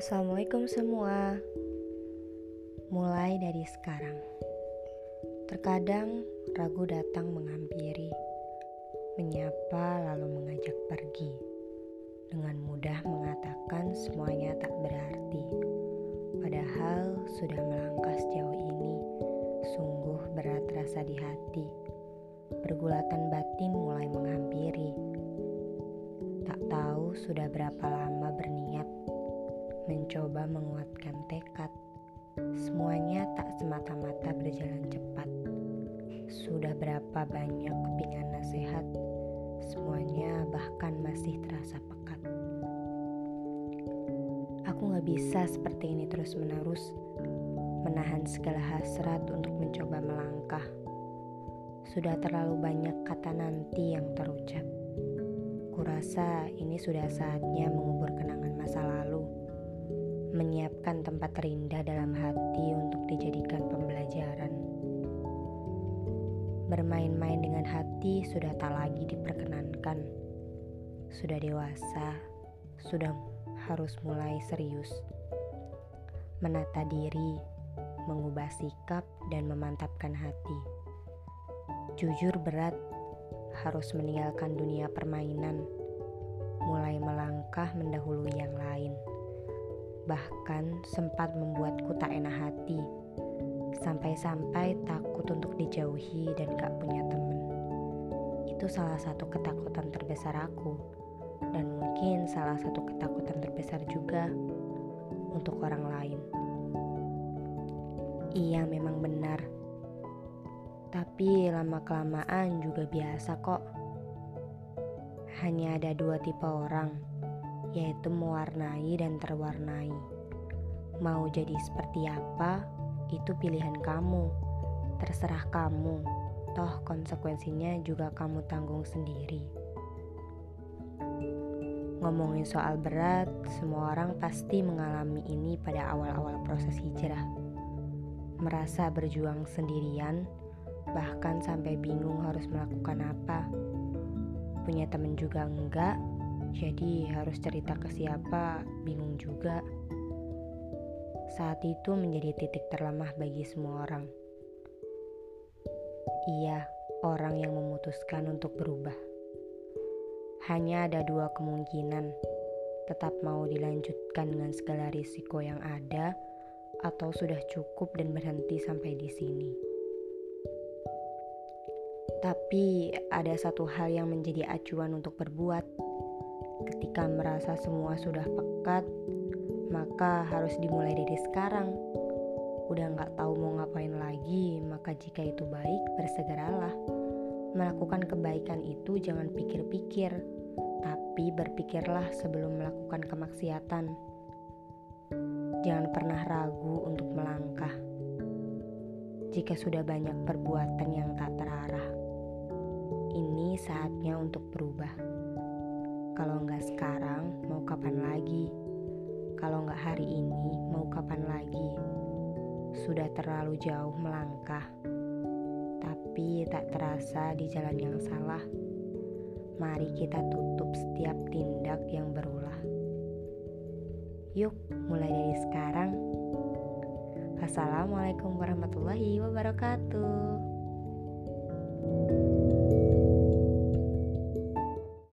Assalamualaikum semua. Mulai dari sekarang. Terkadang ragu datang menghampiri, menyapa lalu mengajak pergi. Dengan mudah mengatakan semuanya tak berarti. Padahal sudah melangkah sejauh ini, sungguh berat rasa di hati. Pergulatan batin mulai menghampiri. Tak tahu sudah berapa lama berniat mencoba menguatkan tekad. Semuanya tak semata-mata berjalan cepat. Sudah berapa banyak kepingan nasihat, semuanya bahkan masih terasa pekat. Aku gak bisa seperti ini terus-menerus, menahan segala hasrat untuk mencoba melangkah. Sudah terlalu banyak kata nanti yang terucap. Kurasa ini sudah saatnya mengubur kenangan masa lalu menyiapkan tempat terindah dalam hati untuk dijadikan pembelajaran. Bermain-main dengan hati sudah tak lagi diperkenankan. Sudah dewasa, sudah harus mulai serius. Menata diri, mengubah sikap, dan memantapkan hati. Jujur berat, harus meninggalkan dunia permainan, mulai melangkah mendahului yang lain bahkan sempat membuatku tak enak hati. Sampai-sampai takut untuk dijauhi dan gak punya temen. Itu salah satu ketakutan terbesar aku. Dan mungkin salah satu ketakutan terbesar juga untuk orang lain. Iya memang benar. Tapi lama-kelamaan juga biasa kok. Hanya ada dua tipe orang yaitu mewarnai dan terwarnai. Mau jadi seperti apa, itu pilihan kamu. Terserah kamu, toh konsekuensinya juga kamu tanggung sendiri. Ngomongin soal berat, semua orang pasti mengalami ini pada awal-awal proses hijrah. Merasa berjuang sendirian, bahkan sampai bingung harus melakukan apa. Punya temen juga enggak, jadi harus cerita ke siapa, bingung juga. Saat itu menjadi titik terlemah bagi semua orang. Iya, orang yang memutuskan untuk berubah. Hanya ada dua kemungkinan, tetap mau dilanjutkan dengan segala risiko yang ada, atau sudah cukup dan berhenti sampai di sini. Tapi ada satu hal yang menjadi acuan untuk berbuat Ketika merasa semua sudah pekat, maka harus dimulai dari sekarang. Udah nggak tahu mau ngapain lagi, maka jika itu baik, bersegeralah. Melakukan kebaikan itu jangan pikir-pikir, tapi berpikirlah sebelum melakukan kemaksiatan. Jangan pernah ragu untuk melangkah. Jika sudah banyak perbuatan yang tak terarah, ini saatnya untuk berubah. Kalau nggak sekarang, mau kapan lagi? Kalau nggak hari ini, mau kapan lagi? Sudah terlalu jauh melangkah, tapi tak terasa di jalan yang salah. Mari kita tutup setiap tindak yang berulah. Yuk, mulai dari sekarang. Assalamualaikum warahmatullahi wabarakatuh.